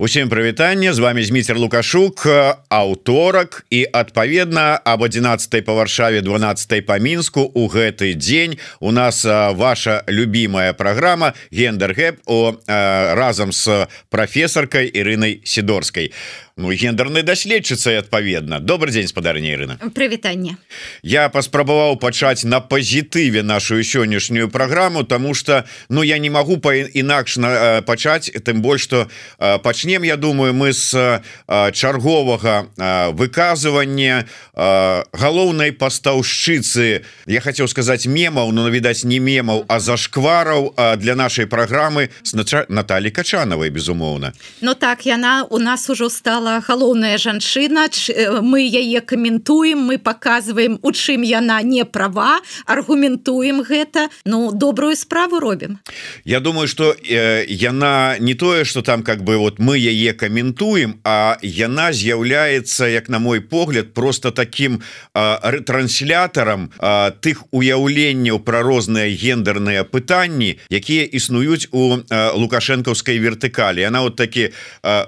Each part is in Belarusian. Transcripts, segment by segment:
Усім прывітанне. З вами зміцер лукашук аўторак і адпаведна об 11 па варшаве 12 па мінску у гэты дзень. У нас ваша любимая праграма гендергэп о разам с прафесаркай Ірынай сидорской Ну гендерны даследчыца адпаведна добрый день спадарня Ірына прывітанне я паспрабаваў пачаць на пазітыве нашу сённяшнюю праграму тому что ну я не могу па інакш пачаць тым больш что пачнем Я думаю мы с чарговага выказывання галоўнай пастаўшчыцы я хотел сказать мемаў но відаць не мемаў а зашквараў для нашай праграмы с Наталі качанавай безумоўна Ну так яна у нас ужо стала сказала галоўная жанчына э, мы яе каментуем мы показываем у чым яна не права аргументуем гэта Ну добрую справу робім. Я думаю что э, яна не тое что там как бы вот мы яе каментуем а яна з'яўляецца як на мой погляд просто таким рэтрансляторам тых уяўленняў про розныя гендерныя пытанні якія існуюць у лукашэнкаўскай вертыкалі. Она вот такі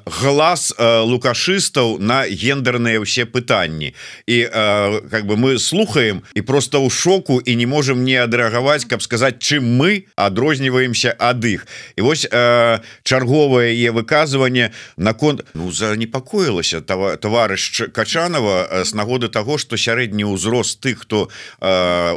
глаз лука фашистаў на гендерныя ўсе пытанні. І э, как бы мы слухаем і просто ў шоку і не можем не адрэагаваць каб сказать чым мы адрозніваемся ад іх. І вось э, чарговае е выказыванне наконт ну занепакоілася товарищ качанова с нагоды того что сярэдні ўзрост тых хто э,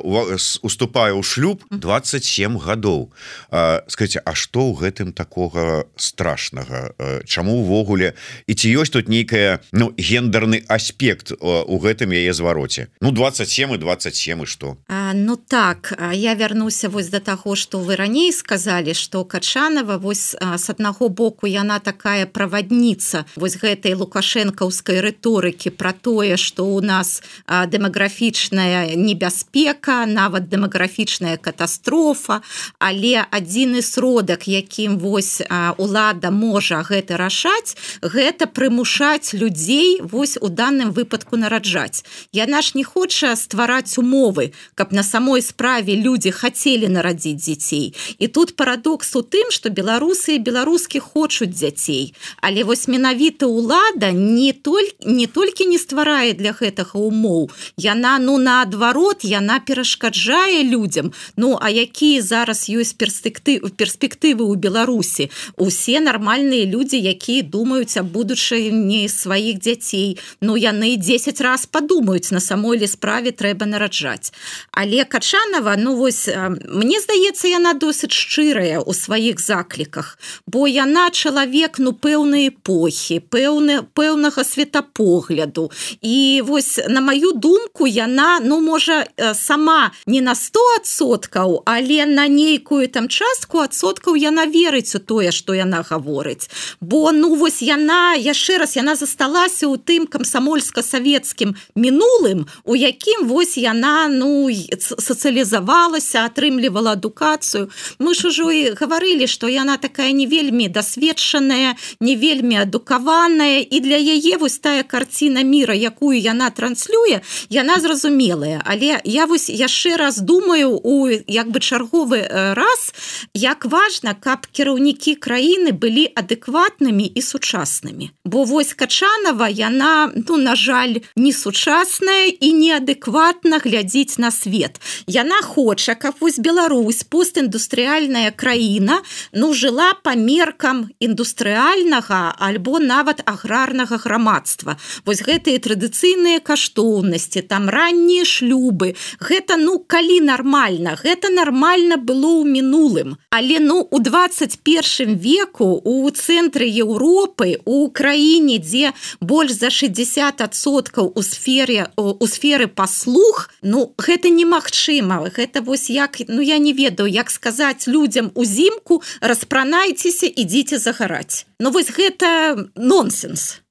уступае ў шлюб 27 гадоў. Э, скажите А что ў гэтым такого страшнага? Чаму увогуле і ці ёсць тут нейкая ну гендерны аспект у гэтым яе звароце. Ну 27 і 27 і что Ну так я вярнуся вось до таго что вы раней сказали что качанова вось с аднаго боку яна такая правадніца вось гэтай лукашэнкаўскай рыторыкі про тое что у нас дэмаграфічная небяспека нават дэмаграфічная катастрофа але адзіны сродак якім вось лада можа гэта рашаць гэта прымушаць прымушаць людзей вось у данным выпадку нараджаць. Яна ж не хоча ствараць умовы каб на самой справе людзі хацелі нарадзіць дзяцей. І тут парадокс у тым что беларусы і беларускі хочуць дзяцей. Але вось менавіта ўлада не только не толькі не стварае для гэтага умоў. Яна ну наадварот яна перашкаджае людям Ну а якія зараз ёсць перспектывы перспектывы ў беларусі? Усе нармальныя людзі якія думаюць об будучай не сваіх дзяцей Ну яны 10 раз падумаюць на самой лі справе трэба нараджаць але качанова ну вось мне здаецца яна досыць шчырая у сваіх закліках. Бо яна чалавек ну пэўнай эпохі пэўны пэўнага светапогляду. І вось на маю думку яна ну можа сама не на 100соткаў але на нейкую там частку адсоткаў яна верыць у тое что яна гаворыць. Бо ну вось яна яшчэ раз яна засталася ў тым камсамольска-савецкім мінулым у якім вось яна ну сацыялізавалася атрымлівала адукацыю. Мы ж ужо і гаварылі што яна такая не вельмі дасведчаная не вельмі адукаваная і для яе вось тая карціна мира якую яна транслюе яна зразумелая. Але я вось яшчэ раз думаю у як бы чарговы раз як важна каб кіраўнікі краіны былі адэкватнымі і сучаснымі. Бо вось качанова яна ну на жаль не сучасная і неадэкватна глядзіць на свет. Яна хоча как вось Беларусь постіндустрыальная краіна ну жыла по меркам індустрыальнага альбо нават аграрнага грамадства. Вось гэтыя традыцыйныя каштоўнасці там раннія шлюбы. Гэта ну калі нормально гэта нормально было ў мінулым. Але ну у 21 веку у цэнтры Еўропы у краіне дзе больш за 60соткаў у сфере у сферы паслуг. Ну гэта немагчыма. Гэта вось як ну я не ведаю як сказаць людям узімку распранайцеся ідзіце загараць Ну вось гэта нонсенс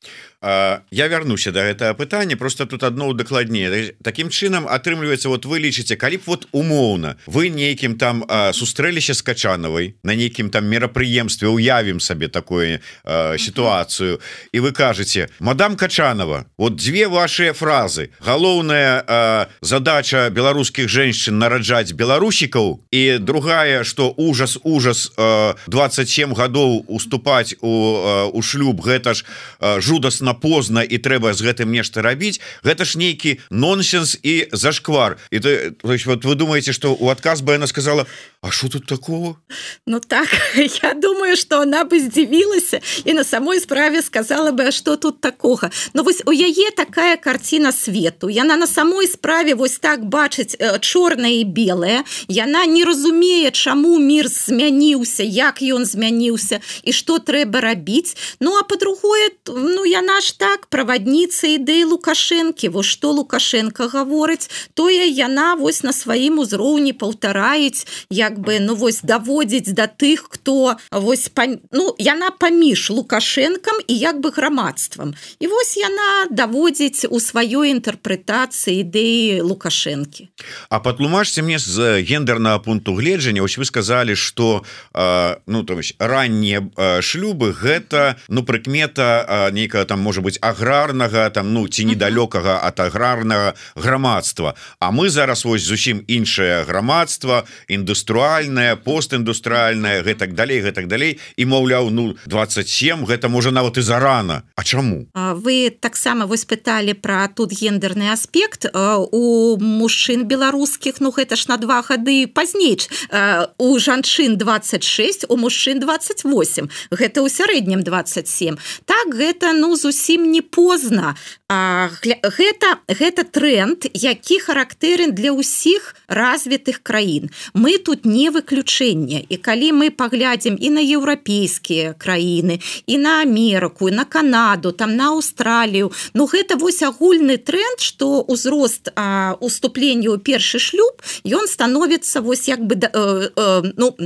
я вярнуся до гэтага пытання просто тут одно дакладнее таким чынам атрымліваецца вот вы лічыце калі б вот умоўна вы нейкім там сустрэліся с качанавай на нейкім там мерапрыемстве уявім сабе такое сітуацыю і вы кажаце мадам качанова вот дзве ваши фразы. Галоўная задача беларускіх женщин нараджаць беларусікаў і другая что ужас ужас 27 гадоў уступаць у у шлюб гэта ж жудасна позна і трэба з гэтым нешта рабіць гэта ж нейкі нонсенс і зашквар. І то, то есть вот вы думаете что у адказ бы она сказала А что тут такого? Ну так я думаю что она бы здзівілася і на самой справе сказала бы что тут такого? Ну вось у яе такая картина свету яна на самой справе вось так бачыць чорная і белая яна не разумее чаму мир змяніўся як ён змяніўся і что трэба рабіць Ну а по-другое Ну яна ж так правадніца ідэі лукашэнкі во что лукашенко гаворыць тое яна вось на сваім узроўні паўтараюць як бы ну вось даводзіць да тых хто вось па, ну яна паміж лукашэнкам і як бы грамадствам. І вось яна даводзіць у сваёй інтэрпрэтацыі ідэі лукашэнкі. А патлумажце мне з гендернага пункту гледжання ось вы сказалі что ну то раннія шлюбы гэта ну прыкмета нейкая там можа быть аграрнага там ну ці недалёкага ад аграрнага грамадства. А мы зараз вось зусім іншае грамадства індустрыальная постіндустрыальная гэтак далей гэтак далей. І маўляў ну 27 гэта можа нават і зарана. А чаму? Вы таксама вось пыталі про тут гендерны аспект у мужчын беларускіх Ну гэта ж на два гады пазней. У жанчын 26 у мужчын 28 гэта ў сярэднім 27 так гэта ну зусім не позна. А, гэта гэта тренд які характэрен для ўсіх развітых краін. Мы тут не выключэнне і калі мы паглядзім і на еўрапейскія краіны і на Амерыку на Канаду там на Аўстралію Ну гэта вось агульны тренд что узрост уступлення ў першы шлюб ён становіцца вось як бы э, э, ну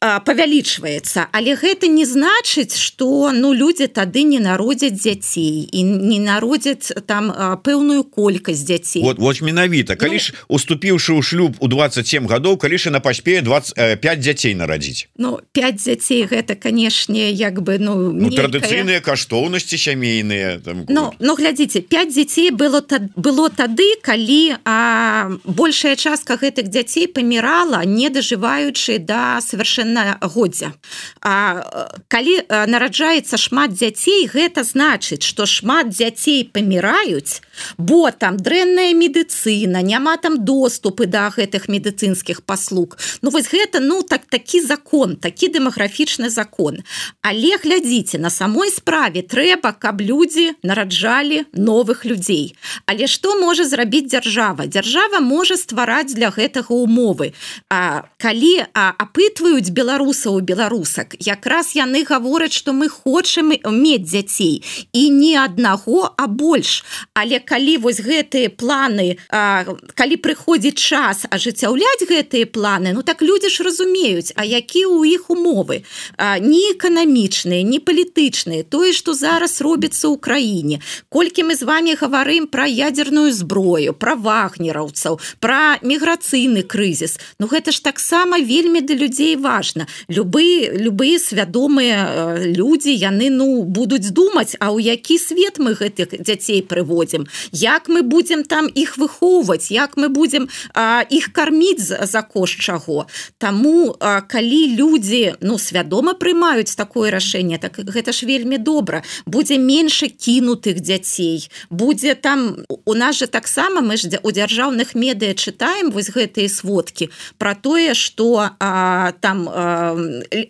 павялічваецца. Але гэта не значыць что ну людзі тады не народзяць дзяцей і не народзяць там пэўную колькасць дзяцей. Вот вот менавіта. Калі ж ну, уступіўшы ў шлюб у 27 гадоў калі ж на паспее 25 дзяцей нарадзіць? Ну 5 дзяцей гэта канешне як бы ну, ну традыцыйныя каштоўнасці сямейныя там Ну но глядзіце 5 дзяцей было тад, было тады калі а, большая частка гэтых дзяцей памірала не дажываючы да совершенно годдзя А калі нараджаецца шмат дзяцей гэта значыць что шмат дзяцей паміраюць бо там дрэнная медыцына няма там доступы да гэтых медыцынскіх паслуг. Ну вось гэта ну так такі закон такі дэмаграфічны закон. Але глядзіце на самой справе трэба каб людзі нараджалі новых людзей. Але што можа зрабіць дзяржава? Дзяржава можа ствараць для гэтага умовы. А калі апытваюць беларусаў беларусак. Якраз яны гавораць что мы хочам мець дзяцей. І не аднаго а больш. Але калі вось гэтыя планы а, калі прыходзіць час ажыццяўляць гэтыя планы ну так людзі ж разумеюць А які у іх умовы? А, не эканамічныя не палітычныя тое что зараз робіцца ў краіне. Колькі мы з вами гаварым про ядерную зброю про вагнераўцаў про міграцыйны крызіс. Ну гэта ж таксама вельмі для людзей важно важно любые любые свядомыя э, люди яны ну будуць думаць А ў які свет мы гэтых дзяцей прыводзім? Як мы будем там их выхоўваць? Як мы будем их карміць за, за кошт чаго? Таму а, калі люди ну свядома прымаюць такое рашэнне так гэта ж вельмі добра. Будзе менше кінутых дзяцей. Будзе там у нас же таксама мы ж у дзяржаўных медыа чытаем вось гэтые сводкі про тое что там у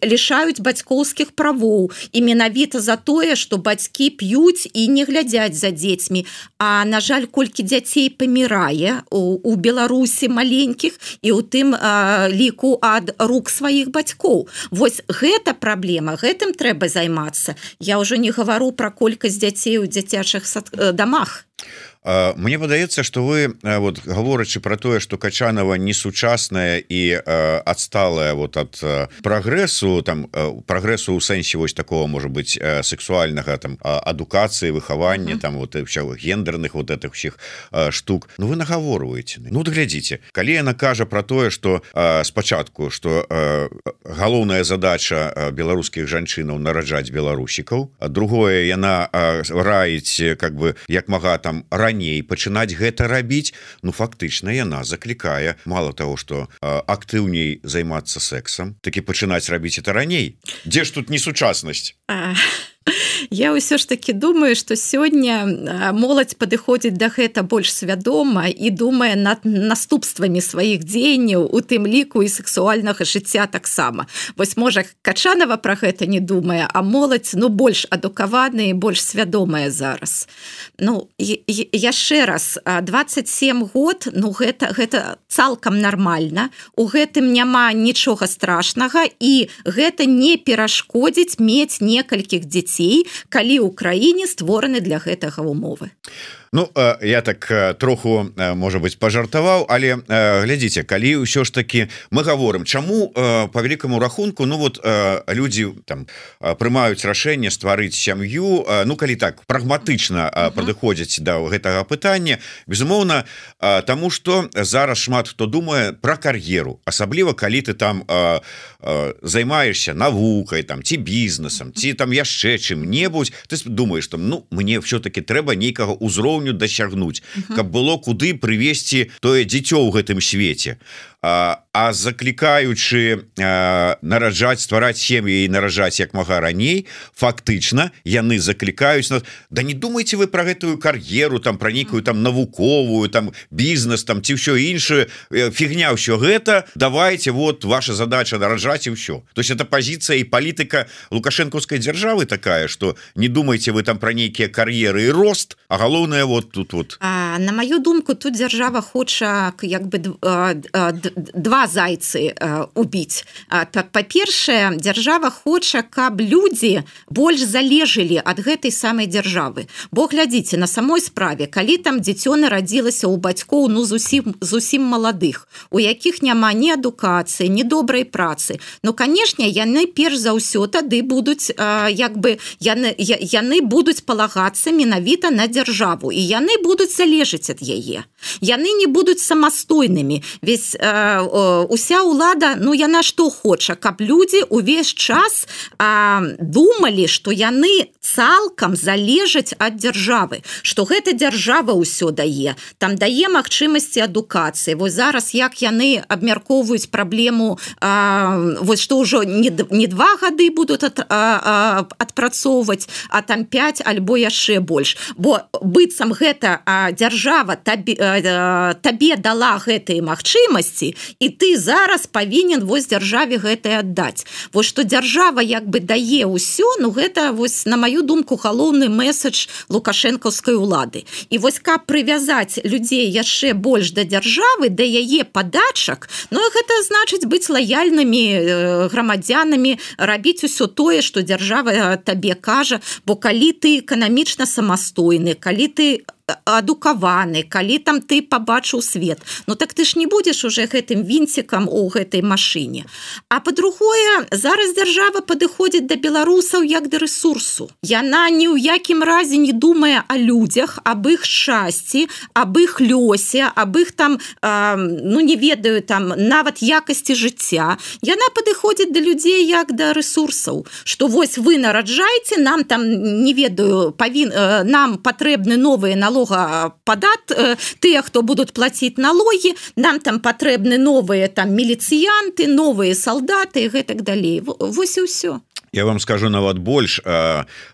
лішаюць бацькоўскіх правоў. І менавіта за тое что бацькі п'юць і не глядзяць за дзецьмі. А на жаль колькі дзяцей памірае у, у беларусі маленькіх і у тым а, ліку ад рук сваіх бацькоў. Вось гэта праблема гэтым трэба займацца. Я ўжо не гавару про колькасць дзяцей у дзіцячых домах Мне падаецца что вы вот гаворачы про тое что качанова не сучасная і адсталая вот от прогрессу там прогрессу у сэнсе вось такого может быть сексуальнага там адукацыі выхавання там вот гендерных вот этих всех штук. Ну вы нагаворваете Ну глядзіце калі яна кажа про тое что спачатку что галоўная задача беларускіх жанчынаў нараджаць беларусікаў а другое яна раіць как бы як мага там раней пачынаць гэта рабіць Ну фактычна яна заклікае. Мало того что актыўней займацца сексом такі пачынаць рабіць это раней. Дзе ж тут несучаснасць? А Я ўсё ж таки думаю что сёння моладзь падыходзіць да гэта больш свядома і думае над наступствамі сваіх дзеянняў у тым ліку і сексуальнага жыцця таксама вось можа качанова про гэта не думае а моладзь ну больш адукаваны больш свядомая зараз. Ну яшчэ раз 27 год ну гэта гэта цалкам нормально. У гэтым няма нічога страшнага і гэта не перашкодзіць мець некалькіх дзяцей калі ў краіне створаны для гэтага умовы Ну я так троху можа быть пожартаваў але глядзіце калі ўсё ж таки мы говорим чаму по великкаму рахунку Ну вот люди там прымаюць рашэнне стварыць сям'ю Ну калі так прагматычна падыходзяць до гэтага пытання безумоўна тому что зараз шмат хто думае про кар'еру асабліва калі ты там займаешься навукай там ці бізнесам ці там яшчэ чым-небудзь ты думаешь там Ну мне все-таки трэба нейкага ўзроўню ўзроўню дасягнуць каб было куды прывесці тое дзіцё ў гэтым свеце а, заклікаючы нараджаць ствараць сем'і і наражаць як мага раней фактычна яны заклікаюць нас Да не думайте вы про гэтую кар'еру там про нейкую там навуковую там бізнес там ці ўсё іншае фігня ўсё гэта давайте вот ваша задача наражаць і ўсё то есть это позіцыя і палітыка лукашэнкаўскай дзяржавы такая что не думайте вы там про нейкія кар'еры і рост а галоўнае вот тут вот а, на мою думку тут дзяржава хоча як бы два зайцы убіць так па-першае дзяржава хоча каб людзі больш залежылі ад гэтай самай дзяржавы. Бо глядзіце на самой справе калі там дзіцё нарадзілася ў бацькоў ну зусім зусім маладых у якіх няма ні адукацыі ні добрай працы Ну канешне яны перш за ўсё тады будуць як бы яны яны будуць палагацца менавіта на дзяржаву і яны будуць залежыць ад яе. Яны не будуць самастойнымі. Весь уся ўлада ну яна што хоча каб людзі увесь час а, думалі что яны цалкам залежаць ад дзяржавы что гэта дзяржава ўсё дае там дае магчымасці адукацыі. Вось зараз як яны абмяркоўваюць праблему вось что ўжо не, не два гады будут ад, адпрацоўваць а там 5 альбо яшчэ больш. Бо быццам гэта дзяржава табе табе дала гэтые магчымасці і ты зараз павінен вось дзяржаве гэтай аддаць. Вось что дзяржава як бы дае ўсё Ну гэта вось на маю думку галоўны месседж лукашэнкаўскай улады. І вось каб прывязаць людзей яшчэ больш да дзяржавы да яе падачак Ну гэта значыць быць лаяльнымі э, грамадзянамі рабіць усё тое что дзяржава табе кажа. Бо калі ты эканамічна самастойны калі ты адукаваны калі там ты побачыў свет. Ну так ты ж не будзеш уже гэтым вінцікам у гэтай машине а по-другое зараз дзяржава падыходзіць да беларусаў як да ресурсу яна ні ў якім разе не думае о людях об іх шчасці об іх лёсе об іх там э, ну не ведаю там нават якасці жыцця. Яна падыходзіць да людзей як да ресурсаў что вось вы нараджаеце нам там не ведаю павін э, нам патрэбны новые налоги налога падат э, тыя хто будуць плаціць налогі нам там патрэбны новыя там міліцыянты новыя салдаты гэтак далей вось і ўсё я вам скажу нават больш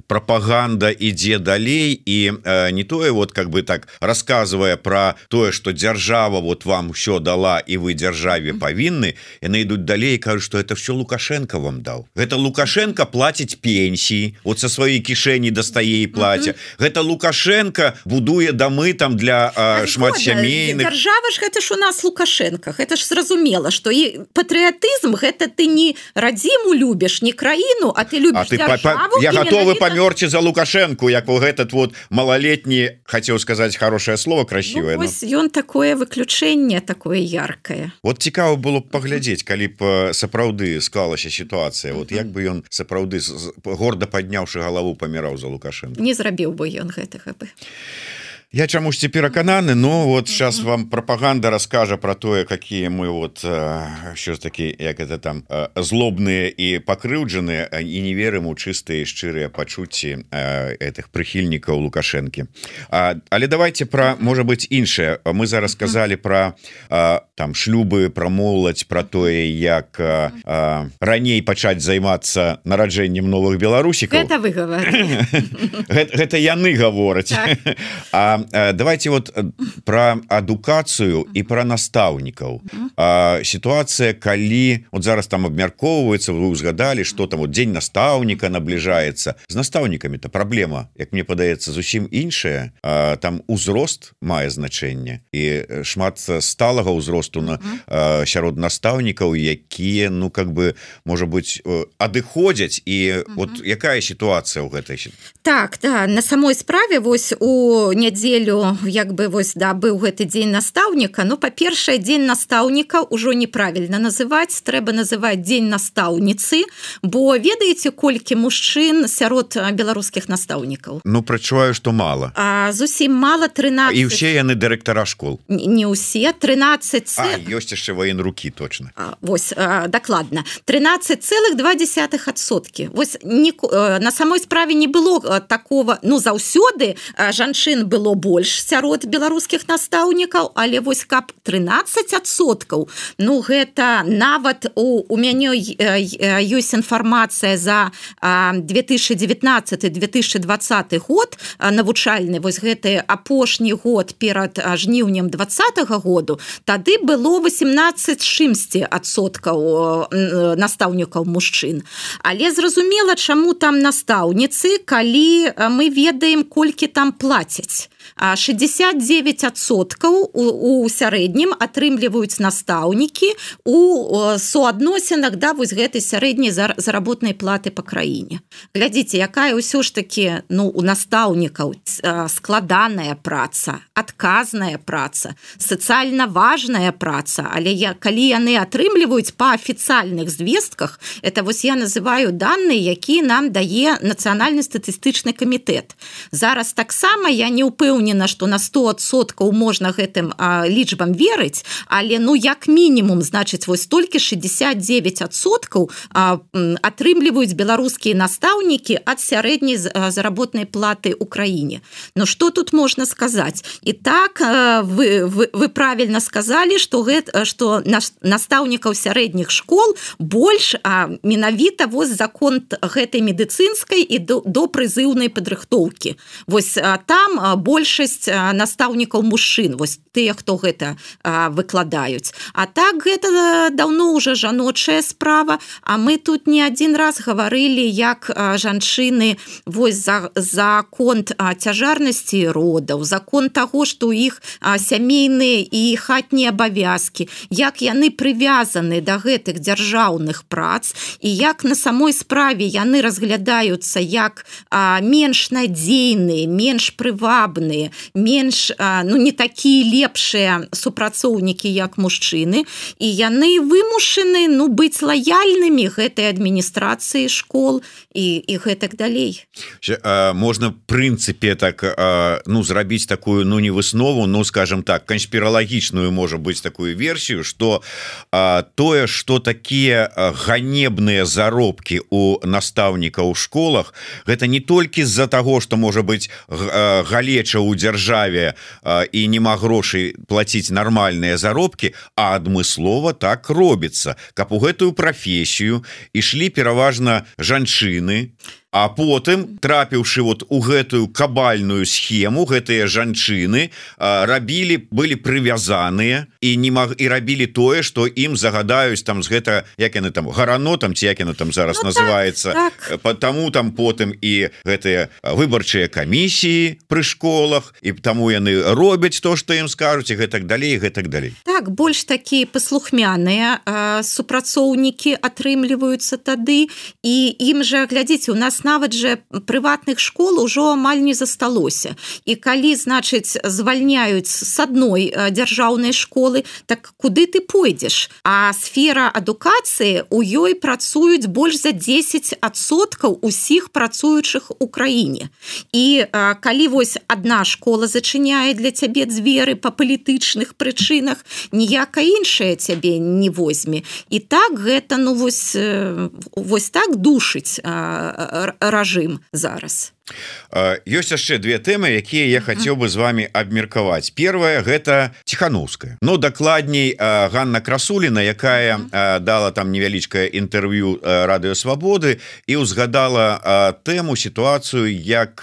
пропаганда ідзе далей і не тое вот как бы так рассказывая про тое что дзяржава вот вам все дала і вы дзяржаве павінны яны ідуць далей кажу что это все лукашенко вам дал гэта лукашенко платіць пенсіі вот со сваёй кішэні дастае і платя гэта лукашенко будуе дамы там для э, шмат сямейных. дзяржава ж гэта ж у нас лукашенко это ж зразумела что і патрыятызм гэта ты не радзіму любіш не краіну краіну а ты любишь ты па -па я готовы памёрці за лукашенко як у гэтат вот малолетні хацеў сказаць хорошее слово красивое ну, ён такое выключэнне такое яркое. Вот цікава было б паглядзець калі б сапраўды склалася ситуация вот як бы ён сапраўды гордо падняўшы галаву паміраў за лукашенко? Не зрабіў бы ён гэтага бы а я чамусьці перакананы но вот сейчас вам пропаганда расскажа про тое какие мы вот що ж таки як это там злобныя і пакрыўджаныя і не верым у чыстыя шчырыя пачуцці этих прыхільнікаў лукашэнкі. Але давайте про можа быть іншае. Мы зараз сказали про там шлюбы про моладзь про тое як раней пачаць займацца нараджэннем новых беларусікаў. Это вы гэта яны гавораць. Так. а Э, давайте вот э, про адукацыю і про настаўнікаў сітуацыя калі вот зараз там абмяркоўваецца вы узгадалі что там вот дзень настаўніка набліжаецца з настаўнікамі то праблема як мне падаецца зусім іншая. Там узрост мае значэнне і шмат сталага ўзросту на сярод настаўнікаў якія ну как бы можа быть адыходзяць. І вот якая сітуацыя ў гэтай так да на самой справе вось у нядзе нядзелю як бы вось да быў гэты дзень настаўніка. Ну па-першае дзень настаўніка ўжо неправільна называць. Трэба называць дзень настаўніцы бо ведаеце колькі мужчын сярод беларускіх настаўнікаў? Ну прачуваю что мало а зусім мало 13 і ўсе яны дырэктара школ. Не ўсе 13 ёсць яшчэ воен руки точно а, вось дакладна. 13 целых два десятых адсоткі. Вось не на самой справе не было такого ну заўсёды жанчын было больш сярод беларускіх настаўнікаў але вось каб 13соткаў Ну гэта нават у, у мяне ёсць інфармацыя за 2019-2020 год навучальны вось гэты апошні год перад жніўнем двадцатого году тады было 18 чымсьці адсоткаў настаўнікаў мужчын. Але зразумела чаму там настаўніцы калі мы ведаем колькі там плацяць 69соткаў у, у сярэднім атрымліваюць настаўнікі у суадносінах да вось гэтай сярэдняй заработнай платы по краіне. Глядзіце якая ўсё ж таки ну у настаўнікаў складаная праца адказная праца сацыяльна важная праца але я калі яны атрымліваюць по афіцыяльных звестках это вось я называю данные які нам дае нацыянальны статыстычны камітэт зараз таксама я не ўпэўнена упэўнена что на 100соткаў можна гэтым лічбам верыць але ну як мінімум значыць вось толькі 69соткаў атрымліваюць беларускія настаўнікі ад сярэдняй заработнай платы Украіне Ну что тут можна сказаць? І так вы вы, вы правильно сказали что гэта что наш настаўнікаў сярэдніх школ больш а менавіта воз закон гэтай медыцынскай і до, до прызыўнай падрыхтоўкі. Вось там больш большасць настаўнікаў мужчын вось тыя хто гэта выкладаюць А так гэта даўно уже жаночая справа. А мы тут не один раз гаварылі як жанчыны вось за закон цяжарнасці родаў закон того что у іх сямейныя і хатнія абавязки як яны прывязаны до да гэтых дзяржаўных прац і як на самой справе яны разглядаюцца як менш надзейныя менш прывабныя розныя менш ну не такія лепшыя супрацоўнікі як мужчыны. І яны вымушаны ну быць лаяльнымі гэтай адміністрацыі школ і, і гэтак далей. Можна прынцыпе так ну зрабіць такую ну не выснову ну скажем так канспіралагічную можа быць такую версію что тое что такія ганебныя заробкі у настаўніка ў школах гэта не толькі з-за того что можа быть галеча у дзяржаве і нема грошай платіць нармальныя заробкі а адмыслова так робіцца каб у гэтую прафесію ішлі пераважна жанчыны а потым трапіўшы вот у гэтую кабальную схему гэтыя жанчыны рабілі былі прывязаныя і не маг і рабілі тое что ім загадаюць там з гэта як яны там гаранотам ці як яна там зараз ну, называется так, так. потому там потым і гэтыя выбарчыя камісіі пры школах і таму яны робяць то что ім скажуць і гэтак далей гэтак далей так больш такія паслухмяныя супрацоўнікі атрымліваюцца тады і ім жа глядзіце у нас нават же прыватных школ ужо амаль не засталося. І калі значыць звальняюць с адной дзяржаўнай школы так куды ты пойдзеш? А сфера адукацыі у ёй працуюць больш за 10соткаў усіх працуючых у краіне. І а, калі вось одна школа зачыняе для цябе дзверы по палітычных прычынах ніяка іншая цябе не возьме. І так гэта ну вось вось так душыць ражым зараз ёсць яшчэ две тэмы якія я хацеў бы з вами абмеркаваць первая гэта ціхановская но дакладней Ганна красуліна якая дала там невялічкае інтэрв'ю радыёвабоды і узгадала тэму сітуацыю як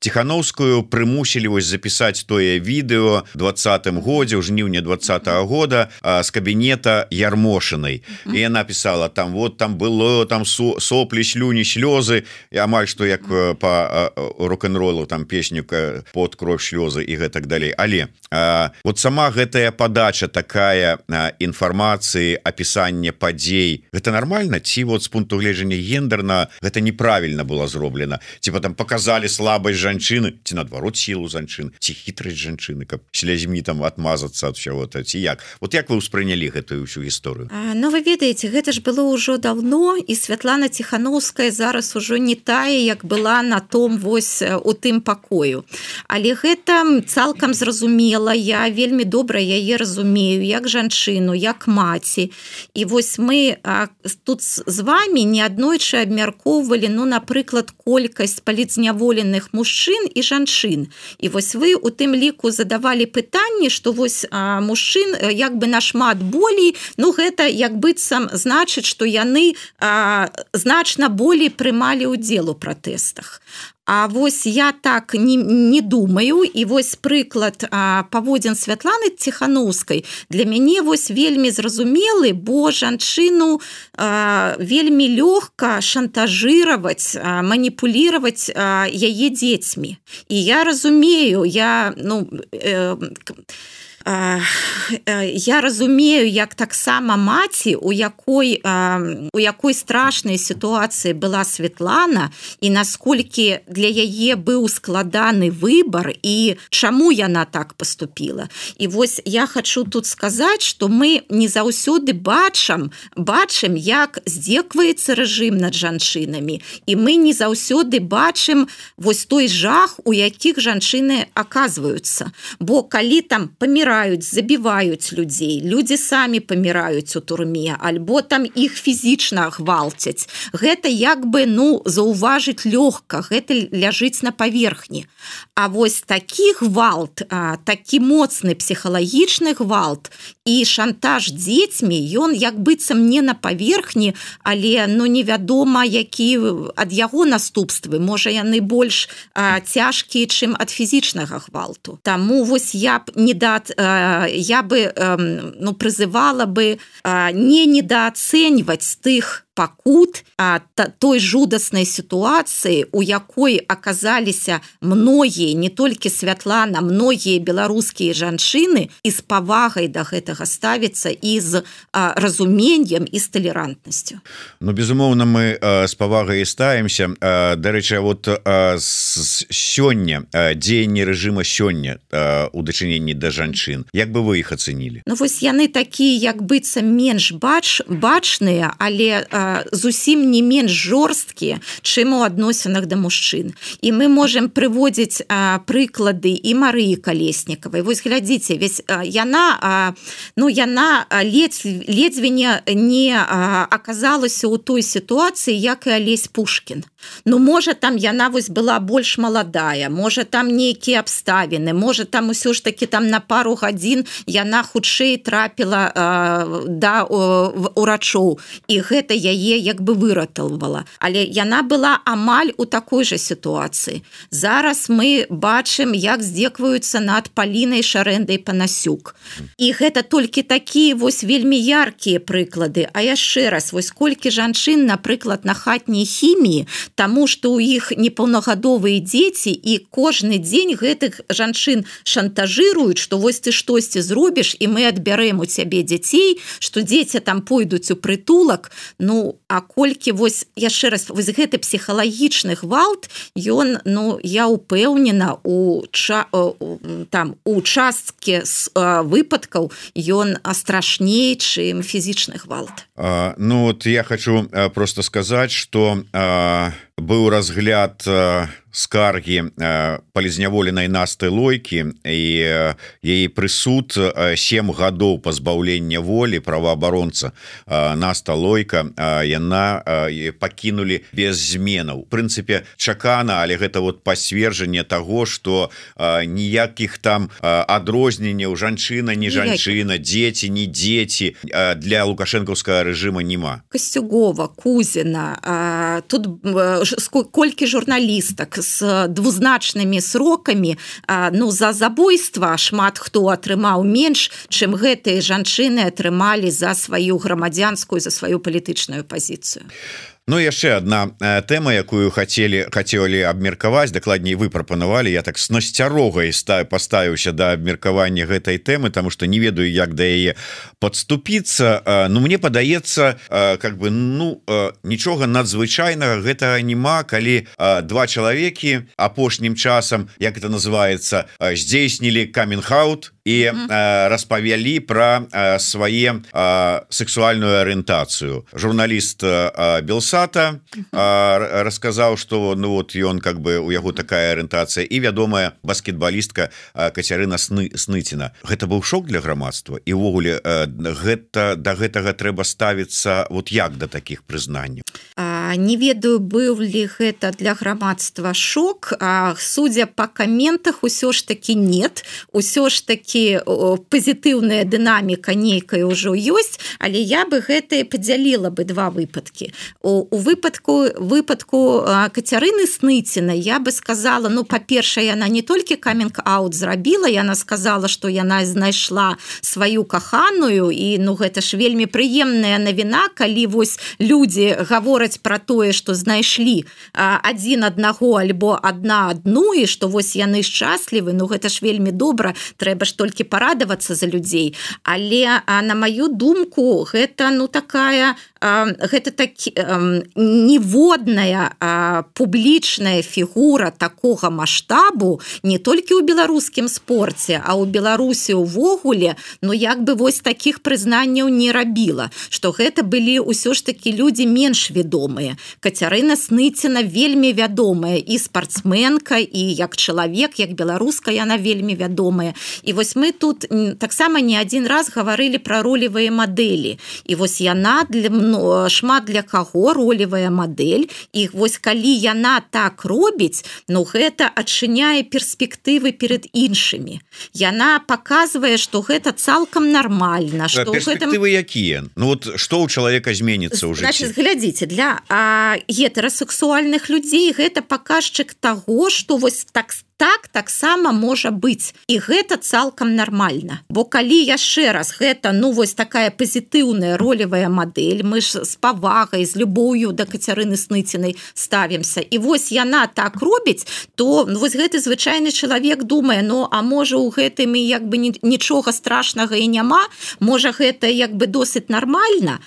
ціхановскую прымусілі вось запісаць тое відэо двадцатым годзе ў жніўня два -го года з кабінета ярмошанай і я написала там вот там было там соплі слюні слёзы і амаль што як у по рок-н-ролу там песнюка под кровь слёзы і гэтак далей але а, вот сама гэтая подача такая інфармацыі опісання падзей гэта нормально ці вот с пункту гледжання гендерна гэта неправільна было зроблена? Ці потом показалі слабость жанчыны ці наадварот сілу жанчын ці хітрасць жанчыны каб слязьмі там отмазацца от чего-то ці як? Вот як вы ўспрынялі гэтую всю гісторыю? Ну вы ведаеце гэта ж было ўжо давно і Святлана ціхановская зараз ужо не тая як была была на том вось у тым пакою. Але гэта цалкам зразумела. Я вельмі добра яе разумею як жанчыну як маці. І вось мы а, тут з вами не аднойчы абмяркоўвалі ну напрыклад колькасць паліцняволеных мужчын і жанчын. І вось вы у тым ліку задавалі пытанні что вось а, мужчын як бы нашмат болей ну гэта як быццам значыць что яны а, значна болей прымалі удзел у пратэст тэкстах. А вось я так не, не думаю і вось прыклад паводзін святланы ціхановскай для мяне вось вельмі зразумелы бо жанчыну а, вельмі лёгка шантажировать маніпулировать яе дзецьмі і я разумею я ну э, я разумею як таксама маці у якой у якой страшнай сітуацыі была Светлана і насколькі для яе быў складаны выбор і чаму яна так поступила і вось я хочу тут сказаць что мы не заўсёды бачам бачым як здзекваецца рэжым над жанчынамі. І мы не заўсёды бачым вось той жах у якіх жанчыны оказываются бо калі там паміраюць паміраюць забіваюць людзей людзі самі паміраюць у турме альбо там іх фізічна гвалцяць гэта як бы ну заўважыць лёгка гэта ляжыць на паверхні. А вось такі гвалт такі моцны псіхалагічны гвалт і шантаж дзецьмі ён як быццам не на паверхні але ну невядома які ад яго наступствы. Можа яны больш цяжкія чым ад фізічнага гвалту. Таму вось я б не дат я бы ну прызывала бы не недооценьваць тых пакут а, той жудаснай сітуацыі у якой аказаліся многія не толькі святлана многія беларускія жанчыны і з павагай да гэтага ставіцца і з а, разуменнем і з талерантнасцю Ну безумоўна мы а, з павагай ставімся дарэчы вот сёння дзеянне рэжыма сёння у дачыненні да жанчын Як бы вы іх ацэнілі? Ну вось яны такія як быццам менш бач бачныя але а, зусім не менш жорсткія чым у адносінах да мужчын. І мы можемм прыводзіць прыклады і Марыі калеснікавай. Вось глядзіце весь яна а, ну яна ледзь ледзьве не не аказалася ў той сітуацыі як і алесь Пушкін. Ну можа там яна вось была больш маладая можа там нейкія абставіны можа там усё ж таки там на пару гадзін яна хутчэй трапіла да урачоў. І гэта яе яе як бы выратавала. Але яна была амаль у такой же сітуацыі. Зараз мы бачым як здзекваюцца над палінай шарэндай панасюк. І гэта толькі такія вось вельмі яркія прыклады. А яшчэ раз вось колькі жанчын напрыклад на хатняй хіміі тому что у іх непаўнагадовыя дзеці і кожны дзень гэтых жанчын шантажируюць что вось ты штосьці зробіш і мы адбярэм у цябе дзяцей что дзеці там пойдуць у прытулак ну а колькі вось яшчэ раз вось гэты псіхалагічны гвалт ён ну я упэўнена у ча там у часткі з выпадкаў ён страшней чым фізічны гвалт. Ну вот я хочу просто сказать что быў разгляд скаргі палізняволенай насты лойкі і яе прысуд 7 гадоў пазбаўлення волі праваабаронца наста лойка яна пакінулі без зменаў. Прынцыпе чакана але гэта вот пасверджанне того что ніякіх там адрозненняў жанчына не жанчына дзеці не дзеці для лукашэнкаўскага рэжыма няма. Касцюгова кузіна тут колькі журналістак з двузначнымі срокамі ну за забойства шмат хто атрымаў менш чым гэтыя жанчыны атрымалі за сваю грамадзянскую за сваю палітычную пазіцыю Ну яшчэ одна тэма якую хотели хацелі абмеркаваць дакладней вы прапанавалі. Я так с насцярогай ста поставіўся до да абмеркавання гэтай тэмы тому что не ведаю як да яе подступіцца Ну мне падаецца как бы ну нічога надзвычайнага гэта няма калі два чалавекі апошнім часам як это называется здзейснілі каменхаут і распавялі про свае сексуальную арыентацыю журналіст белсата расказаў что ну вот ён как бы у яго такая арыентацыя і вядомая баскетбалістка Кацярына сны сныціна гэта быў шок для грамадства? І увогуле гэта до да гэтага трэба ставіцца вот як до таких прызнанняў? Не ведаю быў ли гэта для грамадства шок а судя по каментах усё ж таки нет. Усё ж таки пазітыўная дынаміка нейкая ўжо ёсць але я бы гэта подзяліла бы два выпадки у, у выпадку выпадку кацярыны сныціна я бы сказала ну па-першае яна не толькі каменг аут зрабіла яна сказала что яна знайшла сваю каханую і ну гэта ж вельмі прыемная навіна калі вось люди гавораць про тое что знайшлі один аднаго альбо одна одну і что вось яны шчаслівы Ну гэта ж вельмі добра трэба ж толькі парадавацца за людзей. Але а на маю думку гэта ну такая гэта так ніводная публічная фігура такога маштабу не толькі ў беларускім спорце а ў беларусі увогуле ну як бы вось таких прызнанняў не рабіла что гэта былі ўсё ж таки людзі менш вядомыя. Кацярына сныціна вельмі вядомая і спартсменка і як чалавек як беларуска яна вельмі вядомая. І вось мы тут таксама не один раз гаварылі про ролевыя мадэлі і вось яна для ну, шмат для каго ролевая модель? І вось калі яна так робіць но ну, гэта адчыняе перспектывы перед іншымі яна показывае что гэта цалкам нормально что гэтым... якія Ну вот что у человека зменится уже глядзіце для гетерасексуальных людзей гэта паказчык того что вось так стало так таксама можа быць. І гэта цалкам нармальна. Бо калі яшчэ раз гэта ну вось такая пазітыўная ролевая модель мы ж з павагай з любоўю да кацярыны сныцінай ставімся і вось яна так робіць то ну, вось гэты звычайны чалавек думае Ну а можа у гэтым і як бы нічога страшнага і няма можа гэта як бы досыць нармальна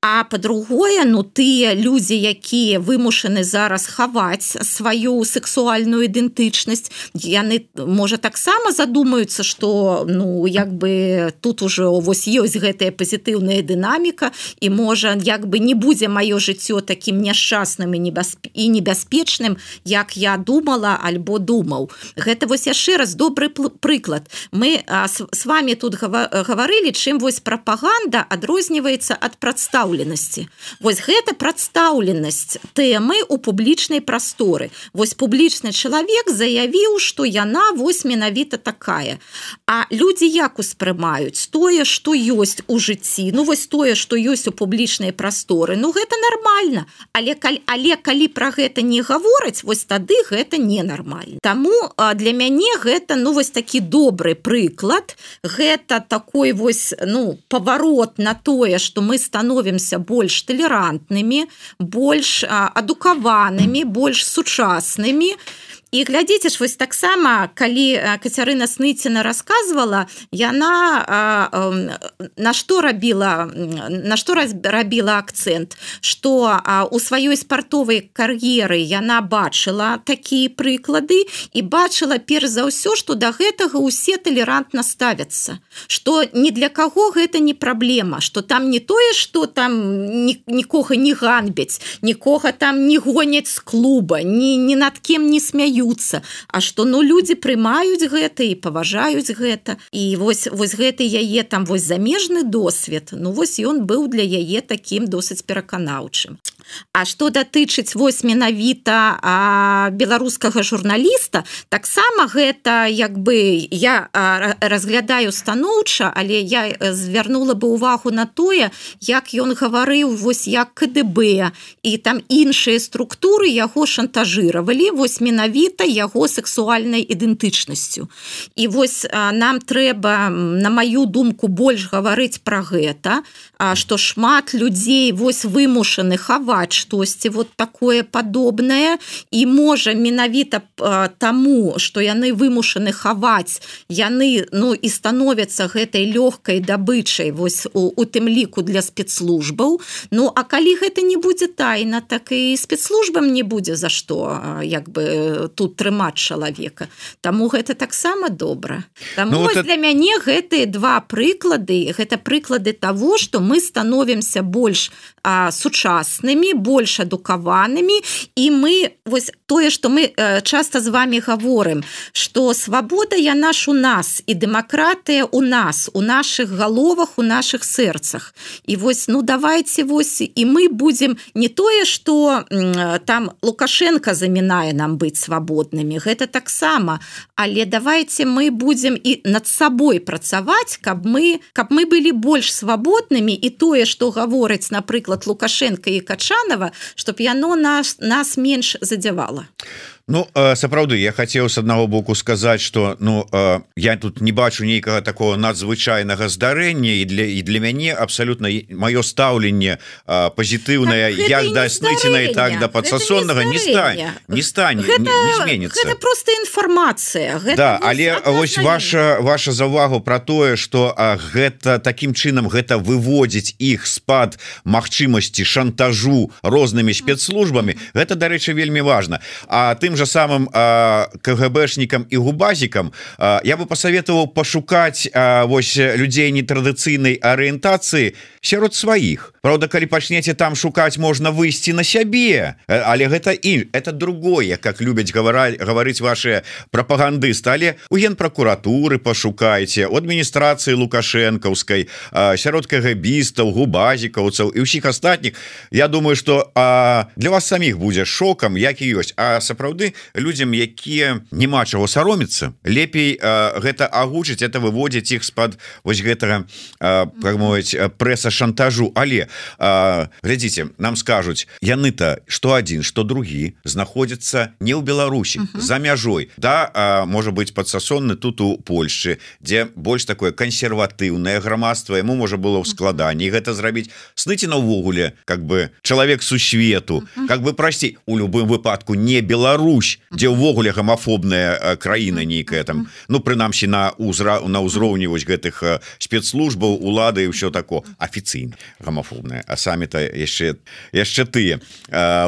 А по-другое ну тыя людзі якія вымушаны зараз хаваць сваю сексуальную ідэнтычнасць яны можа таксама задумаюцца что ну як бы тут уже вось ёсць гэтая пазітыўная дынаміка і можа як бы не будзе маё жыццё таким няшчасным і небясп... і небяспечным як я думала альбо думаў. Гэта вось яшчэ раз добрый прыклад. Мы а, с, с вами тут гаварылі чым вось прапаганда адрозніваецца ад прадстаў прадстаўленасці. Вось гэта прадстаўленасць тэмы у публічнай прасторы. Вось публічны чалавек заявіў што яна вось менавіта такая. А людзі як успрымаюць? Тое што ёсць у жыцці ну вось тое што ёсць у публічнай прасторы ну гэта нормально але але калі пра гэта не гавораць вось тады гэта ненармальна. Таму для мяне гэта ну вось такі добры прыклад. Гэта такой вось ну паварот на тое што мы становімся больш талерантнымі больш адукаванымі больш сучаснымі і глядзіце ж вось таксама калі кацярына сныціна рассказывала яна на што рабіла на што рабіла акцэнт что у сваёй спартовай кар'еры яна бачыла такія прыклады і бачыла перш за ўсё что до гэтага усе талерантна ставятся. Что ні для каго гэта не праблема что там не тое что там нікога не ганбяць нікога там не гоняць з клуба ні ні над кем не смяю смяюцца А что ну люди прымаюць гэта і паважаюць гэта. І вось вось гэты яе там вось замежны досвед Ну вось ён быў для яе таким досыць пераканаўчым А что датычыць вось менавіта беларускага журналіста таксама гэта як бы я разглядаю станоўча але я звярнула бы увагу на тое як ён гаварыў вось як КДБ і там іншыя структуры яго шантажировали вось менавіта яго сексуальнай ідэнтычнасцю. І вось нам трэба на маю думку больш гаварыць про гэта что шмат людзей вось вымушаны хаваць адчуваць штосьці вот такое падобнае і можа менавіта таму что яны вымушаны хаваць яны ну і становяцца гэтай лёгкай дабычай вось у, у тым ліку для спецслужбаў. Ну а калі гэта не будзе тайна так і спецслужбам не будзе за што як бы тут трымаць чалавека. Таму гэта таксама добра. Там ну, вот для мяне гэтыя два прыклады гэта прыклады того что мы становімся больш а, сучаснымі больш адукаванымі і мы вось тое что мы э, часто з вами говорим что свабода я наш у нас і дэмакратыя у нас у наших галовах у наших сэрцах. І вось ну давайте вось і мы будем не тое что там лукашенко замінае нам быць свабоднымі гэта таксама але давайте мы будем і над сабой працаваць каб мы каб мы былі больш свабоднымі. І тое что гаворыць напрыклад лукашенко і кача Ганова чтоб яно нас нас менш задзявала gevallen. Ну сапраўды я хацеў с аднаго боку сказаць что ну я тут не бачу нейкага такого надзвычайнага здарэння і для і для мяне абсолютно маё стаўленне пазітыўнае так, як да сныціна і так да подсасоннага не стане не стане зменится просто інфармацыя. Да але ось ваша ваша завагу про тое что гэта таким чынам гэта выводзіць іх спад магчымасці шантажу рознымі спецслужбамі гэта дарэчы вельмі важно а тым же самым кгбшнікам і губазікам я бы посоветовал пашукаць вось людзей нетрадыцыйнай арыентацыі сярод сваіх Праўда калі пачнеце там шукаць можна выйсці на сябе але гэта і это другое как любяць гавараць гаварыць ваши прапаганды сталі у генпракуратуры пашукайце у адміністрацыі лукашэнкаўскай сярод кгбістаў губазікаўцаў і ўсіх астатніх. Я думаю что для вас саміх будзе шокам як і ёсць. А сапраўды людям якія няма чаго сароміцца лепей гэта агучыць это выводзіць іх з-пад вось гэтага прамовіць прэса шантажу але глядзіце нам скажуць яны-то что один что другі знаходзяцца не ў Беларусі uh -huh. за мяжой. Да можа быть подсасонны тут у Польшчы дзе больш такое кансерватыўнае грамадства ему можа было ў складанні гэта зрабіць. Сныці на ўвогуле как бы чалавек сусвету. Uh -huh. как бы прасці у любым выпадку не Беларусь Беларусь дзе ўвогуле гамафобная краіна нейкая там. Ну прынамсі на узра на ўзроўні вось гэтых спецслужбаў улады і ўсё тако. Афіцыйна гамафобная а самі-то яшчэ яшчэ тыя.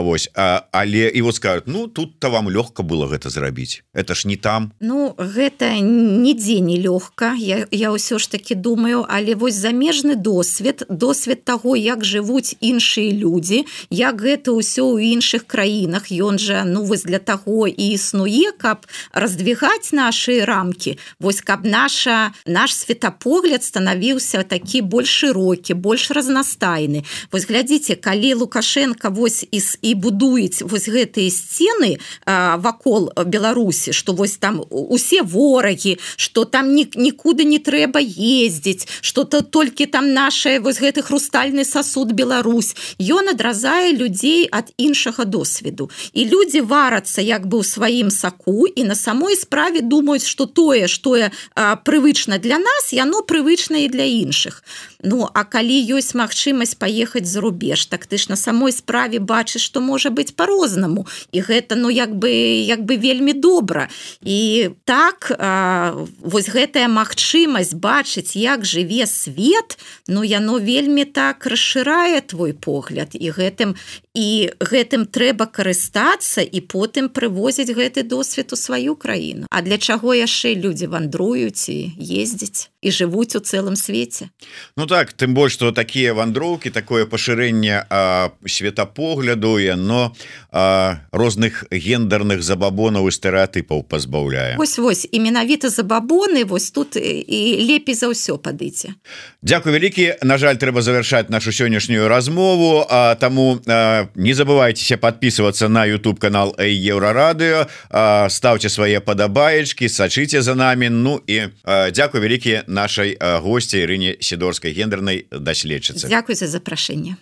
Вось а, але і вот скажут ну тут-то вам лёгка было гэта зрабіць. Это ж не там Ну гэта нідзе не лёгка я, я ўсё ж таки думаю. Але вось замежны досвед досвед таго як жывуць іншыя людзі як гэта ўсё ў іншых краінах. Ён жа ну вось для того таго і існуе каб раздвигаць наши рамки вось каб наша наш светапогляд станавіўся такі больш шырокі больш разнастайны. Вось глядзіце калі лукашенко вось і і будуюць вось гэтыя сцены вакол беларусі что вось там усе ворагі что там ні, нікуды не трэба ездзіць что-то толькі там наша вось гэты хрустальны сосуд Беларусь ён адразае людзей ад іншага досведу. І людзі варацца як бы ў сваім саку і на самой справе думаюць что тое что прывычна для нас яно прывычна і для іншых Ну а калі ёсць магчымасць паехаць за рубеж так ты ж на самой справе бачыш что можа быть по-рознаму і гэта ну як бы як бы вельмі добра. І так а, вось гэтая магчымасць бачыць як жыве свет ну яно вельмі так расшырае твой погляд. І гэтым і гэтым трэба карыстацца і потым прывозіць гэты досвед у сваю краіну. А для чаго яшчэ людзі вандруюць і ездзіць і жывуць у цэлым свеце Ну так тым больш что такія вандроўкі такое пашырэнне светапогляду яно розных гендерных забабонаў і стэеатыпаў пазбаўляе. Ось вось і менавіта забабоны вось тут і лепей за ўсё падыце. Дякую вялікі. На жаль трэба завяршаць нашу сённяшнюю размову А таму не забывайтеся подписываться на YouTube канал еўрарадыо ставце свае падабаечки сачыце за нами Ну і дзякую вялікі нашай госці Ірыне сідорскай гендернай даследчыцы Дякую за запрашэнне